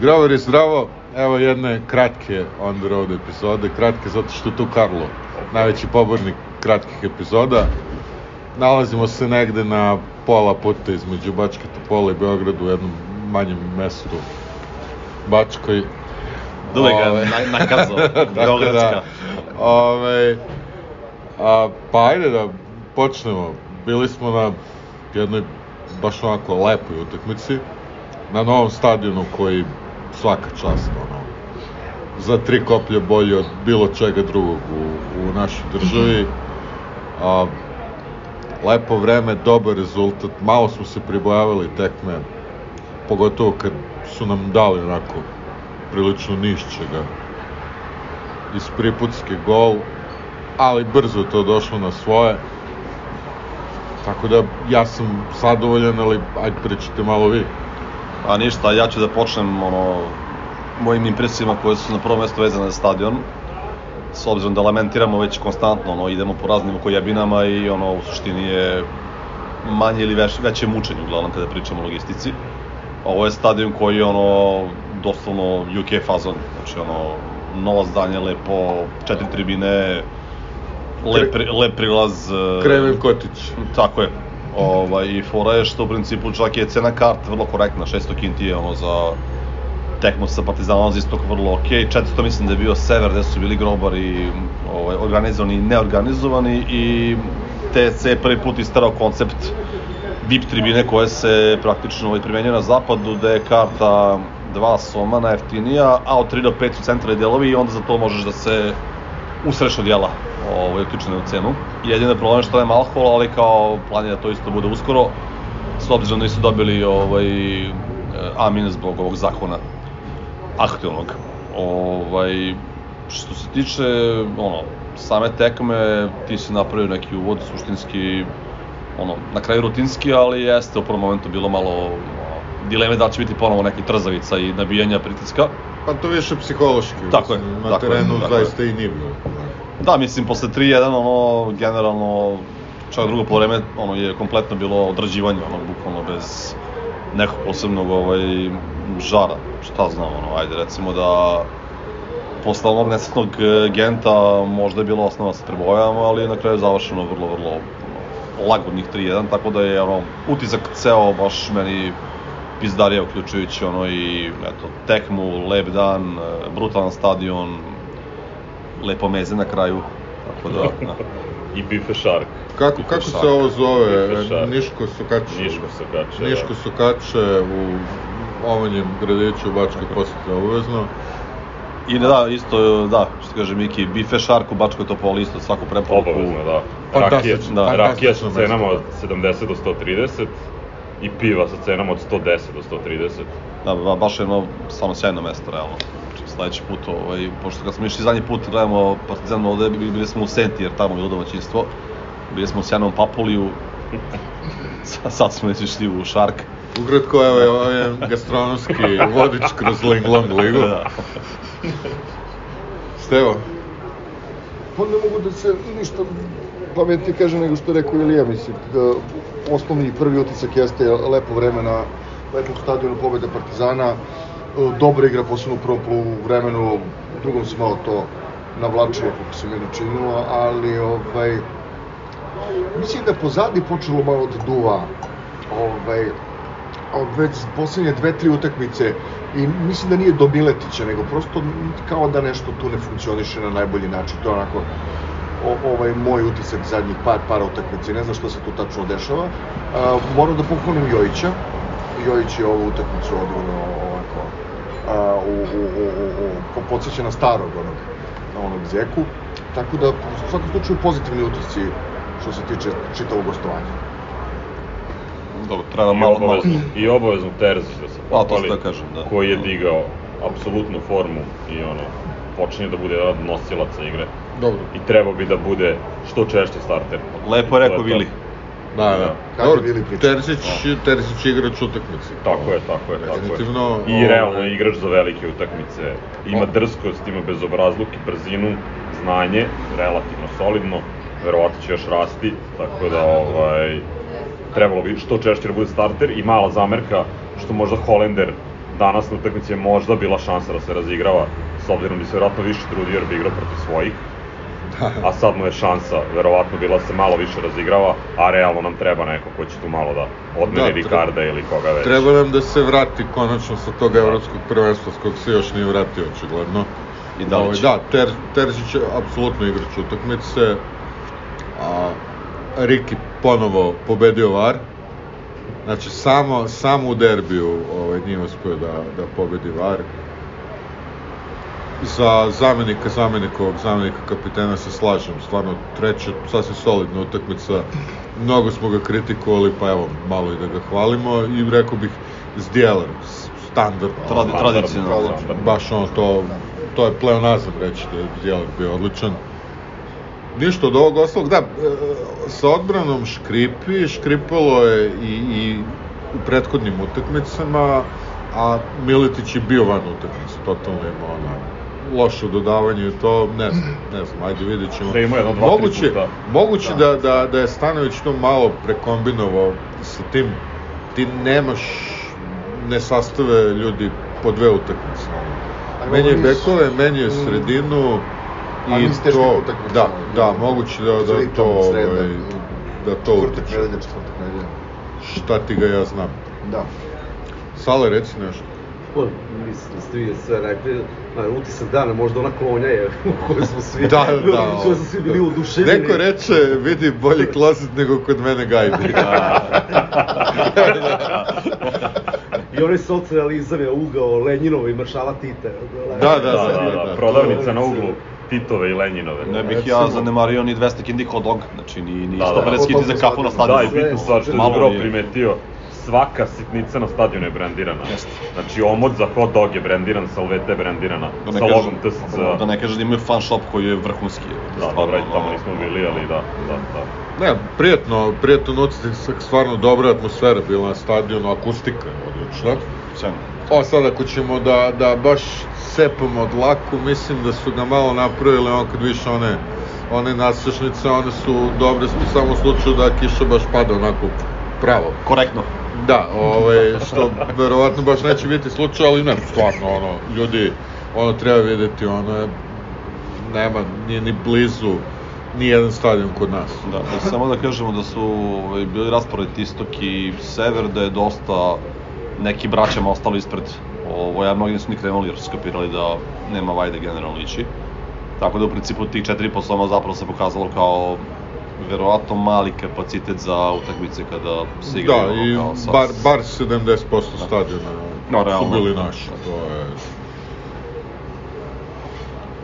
Grover je zdravo, evo jedne kratke on the road epizode, kratke zato što je tu Karlo, najveći pobornik kratkih epizoda. Nalazimo se negde na pola puta između Bačke Topola i Beogradu u jednom manjem mestu Bačkoj. Dule ga Ove, na, nakazao, Tako Beogradska. da, ove, a, pa ajde da počnemo. Bili smo na jednoj baš onako lepoj utakmici, na novom stadionu koji svaka čast, ono, za tri koplje bolje od bilo čega drugog u, u našoj državi. A, lepo vreme, dobar rezultat, malo smo se pribojavali tekme, pogotovo kad su nam dali onako prilično nišćega iz Priputske gol, ali brzo to došlo na svoje. Tako da ja sam zadovoljan, ali ajde pričajte malo vi. A ništa, ja ću da počnem ono, mojim impresijama koje su na prvo mesto vezane za stadion. S obzirom da lamentiramo već konstantno, ono, idemo po raznim okojabinama i ono, u suštini je manje ili već, veće mučenje, uglavnom kada pričamo o logistici. Ovo je stadion koji je ono, doslovno UK fazon, znači ono, novo zdanje, lepo, četiri tribine, lep, lep prilaz. e, Kreven Kotić. Tako je. Ovaj, I fora je što u principu čak je cena kart vrlo korektna, 600 kinti je ono za tekmu sa Partizanom za istok vrlo ok, 400 mislim da je bio sever gde su bili grobari ovaj, organizovani i neorganizovani i TC je prvi put istarao koncept VIP tribine koje se praktično ovaj, primenjuje na zapadu, gde je karta dva soma najjeftinija, a od 3 do 5 su centralni delovi i onda za to možeš da se usreš od jela ovaj, uključene u cenu. Jedino je problem što nema alkohol, ali kao plan je da to isto bude uskoro, s obzirom da nisu dobili ovaj, eh, A- zbog ovog zakona aktualnog. Ovaj, što se tiče ono, same tekme, ti si napravio neki uvod, suštinski, ono, na kraju rutinski, ali jeste u prvom momentu bilo malo dileme da će biti ponovo neki trzavica i nabijanja pritiska. Pa to više psihološki. Tako je, Na tako je, terenu je. zaista i nije bilo. Da, mislim, posle 3-1, ono, generalno, čak drugo povreme, ono, je kompletno bilo odrađivanje, ono, bukvalno bez nekog posebnog, ovaj, žara, šta znam, ono, ajde, recimo da posle onog nesretnog e, Genta možda je bilo osnova se prebojamo, ali na kraju je završeno vrlo, vrlo lagodnih 3-1, tako da je ono, utisak ceo baš meni pizdarija uključujući ono i eto, tekmu, lep dan, e, brutalan stadion, lepo meze na kraju, tako da, da. I Bife Shark. Kako, Bife kako Shark. se ovo zove? Niško Sokače. Niško Sokače, da. Niško Sokače u omanjem gradiću u Bačkoj posete obavezno. I da, isto, da, što kaže Miki, Bife Shark u Bačkoj Topoli, isto svaku preporuku. Obavezno, da. Fantastično, Rakija, da. rakija sa cenama od 70 do 130 i piva sa cenama od 110 do 130. Da, ba, baš je jedno samo sjajno mesto, realno. Znači, sledeći put, ovaj, pošto kad smo išli zadnji put, gledamo Partizan ovde, bili, bili smo u Senti, jer tamo je bilo domaćinstvo. Bili smo u sjajnom Papuliju, Sa- sad smo išli u Shark. Ukratko, evo je ovaj gastronomski vodič kroz Ling Long ligu. Da. Stevo, Pa ne mogu da se ništa pametnije kaže nego što je rekao Ilija, mislim, da osnovni prvi utisak jeste lepo vreme na lepom stadionu pobeda Partizana, e, dobra igra, posebno u prvom vremenu, u drugom se malo to navlačilo, kako se meni činilo, ali ovaj, mislim da je pozadi počelo malo da duva, ovaj, već poslednje dve, tri utakmice i mislim da nije do Miletića, nego prosto kao da nešto tu ne funkcioniše na najbolji način. To je onako o, ovaj moj utisak zadnjih par para utakmice, ne znam šta se tu tačno dešava. A, moram da pohvalim Jojića. Jojić je ovu utakmicu odigrao ovako a, u, u, u, u, u, po, podsjeća na starog onog, na onog Zeku. Tako da, u svakom slučaju, pozitivni utisci što se tiče čitavog gostovanja. Dobro, treba I malo, malo. obavezno, i obavezno Terzić da se A, to pohvali, da kažem, da. koji je digao apsolutnu formu i ono, počinje da bude jedan od nosilaca igre. Dobro. I trebao bi da bude što češće starter. Lepo je rekao. Vili. Da, da. Kako Dobro, bili priča? Terzić, Terzić igrač utakmice. Tako je, tako je, tako je. Definitivno, I ovaj, realno je igrač za velike utakmice. Ima O. drskost, ima bezobrazluk i brzinu, znanje, relativno solidno, verovatno će još rasti, tako da ovaj, trebalo bi što češće da bude starter i mala zamerka što možda Holender danas na utakmici je možda bila šansa da se razigrava s obzirom da bi se verovatno više trudio jer bi igrao protiv svojih a sad mu je šansa verovatno bila da se malo više razigrava, a realno nam treba neko ko će tu malo da odmeni Da, da, Ricarda ili koga već. Treba nam da se vrati konačno sa tog evropskog prvenstva s kog se još nije vratio očigledno. I da li Ovaj, će? Da, Ter, Terzić je apsolutno igrač utakmice. A Riki ponovo pobedio VAR. Znači samo, samo u derbiju ovaj, nije uspio da, da pobedi VAR. Za zamenika, zamenikovog zamenika kapitena se slažem, stvarno treća, sasvim solidna utakmica. Mnogo smo ga kritikovali, pa evo, malo i da ga hvalimo i rekao bih Zdjeler, standardno. Tradi- Standardno, tradicionalno. standardno. Baš ono, to, to je pleonazam reći da je Zdjeler bio odličan. Ništa od ovog ostalog, da, e, sa odbranom škripi, škripalo je i, i u prethodnim utakmicama, a Miletić je bio van utakmice, totalno ima ona loše dodavanje i to, ne znam, ne znam, ajde vidjet ćemo. Da ima jedno, dva, tri moguće, puta. moguće da, da, da je Stanović to malo prekombinovao sa tim, ti nemaš ne sastave ljudi po dve utakmice. Ali Meni je ovo nisu- bekove, meni je sredinu A i teške to, utakmice, da, da, moguće da, da to, ovaj, da to Četvrtak utiče. nedelja, četvrtak nedelja. Šta ti ga ja znam? Da. Sale, reci nešto. Pa, mislim da ste vi sve rekli, a, utisak dana, možda ona klonja je u kojoj smo svi, Da, da. u kojoj smo svi bili oduševljeni. Neko reče, vidi bolji klozet nego kod mene gajbi. I onaj socijalizam je ugao Lenjinova i maršala Tita. Da, da, Da, da, da, da, prodavnica na uglu Titove i Lenjinove. Ne bih ja zanemario ni 200 kindi hot dog, znači ni, ni Da, da. 150 kindi za kafu na Da, stadionu. i bitna stvar što je nije. primetio, svaka sitnica na stadionu je brendirana. Jeste. Znači, omot za hot dog je brendiran, salvete je brendirana, Da sa logom TSC. Da ne kažeš da imaju fan shop koji je vrhunski. Da, dobro, ajde, tamo nismo bili, ali da, da, da. Ne, prijetno, prijetan utisak, stvarno dobra atmosfera bila na stadionu, akustika je odlična. Sjajno. O, sad ako ćemo da, da baš sepamo od laku, mislim da su ga malo napravili, on kad više one, one nasušnice, one su dobre samo u slučaju da kiša baš pada onako pravo. Korektno. Da, ovaj, što verovatno baš neće biti slučaj, ali ne, stvarno, ono, ljudi, ono treba videti, ono nema, nije ni blizu ni jedan stadion kod nas. Da, i samo da kažemo da su ovaj, bili raspored istok i sever, da je dosta neki braćama ostalo ispred. Ovo, ja mnogi nisu ni krenuli jer su skapirali da nema vajde generalno ići. Tako da u principu tih 4,5 soma zapravo se pokazalo kao verovatno mali kapacitet za utakmice kada se igraju Da, i kao bar, bar 70% stadiona No, su realno. bili naši, to je...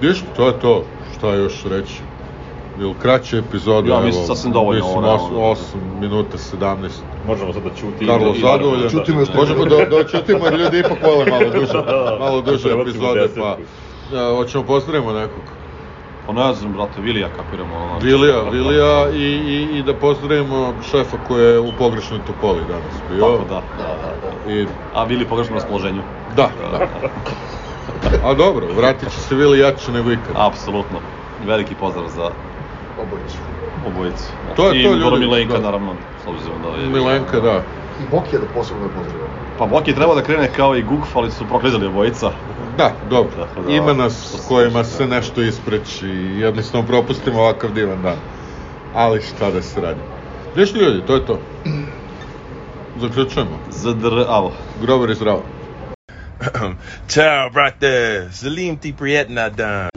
Viš, to je to, šta još reći. Ili kraće epizode, Ja, mislim, sasvim dovoljno, Mislim, ovo, 8, realno. 8 minuta, 17. Možemo sad da ćuti. Karlo zadovoljan. Ćutimo još Možemo da, da očutimo jer ljudi ipak vole malo duže, malo duže epizode, pa... Ja, hoćemo pozdravimo nekog. Pa ne znam, brate, Vilija kapiramo. Ono, Vilija, Vilija i, i, i da pozdravimo šefa koji je u pogrešnoj topoli danas bio. Tako da, da, da, da. I, A Vili pogrešno raspoloženju. da, da. A dobro, vratit će se Vili jače nego ikad. Apsolutno. Veliki pozdrav za Obojicu. obojicu. Da. To je I to, ljudi, Milenka, da. naravno, s obzirom da je... Milenka, da. I Bokija da posebno ne pozdravimo. Pa Boki je trebao da krene kao i Gugf, ali su proklizali obojica. Da, dobro. Tako da, Ima nas se kojima se da. nešto ispreći i jednostavno propustimo ovakav divan dan. Ali šta da se radi. Viš ljudi, to je to. Zaključujemo. ZDR, avo. Grobar i zdravo. Ciao, brate. Salim ti prijetna dan.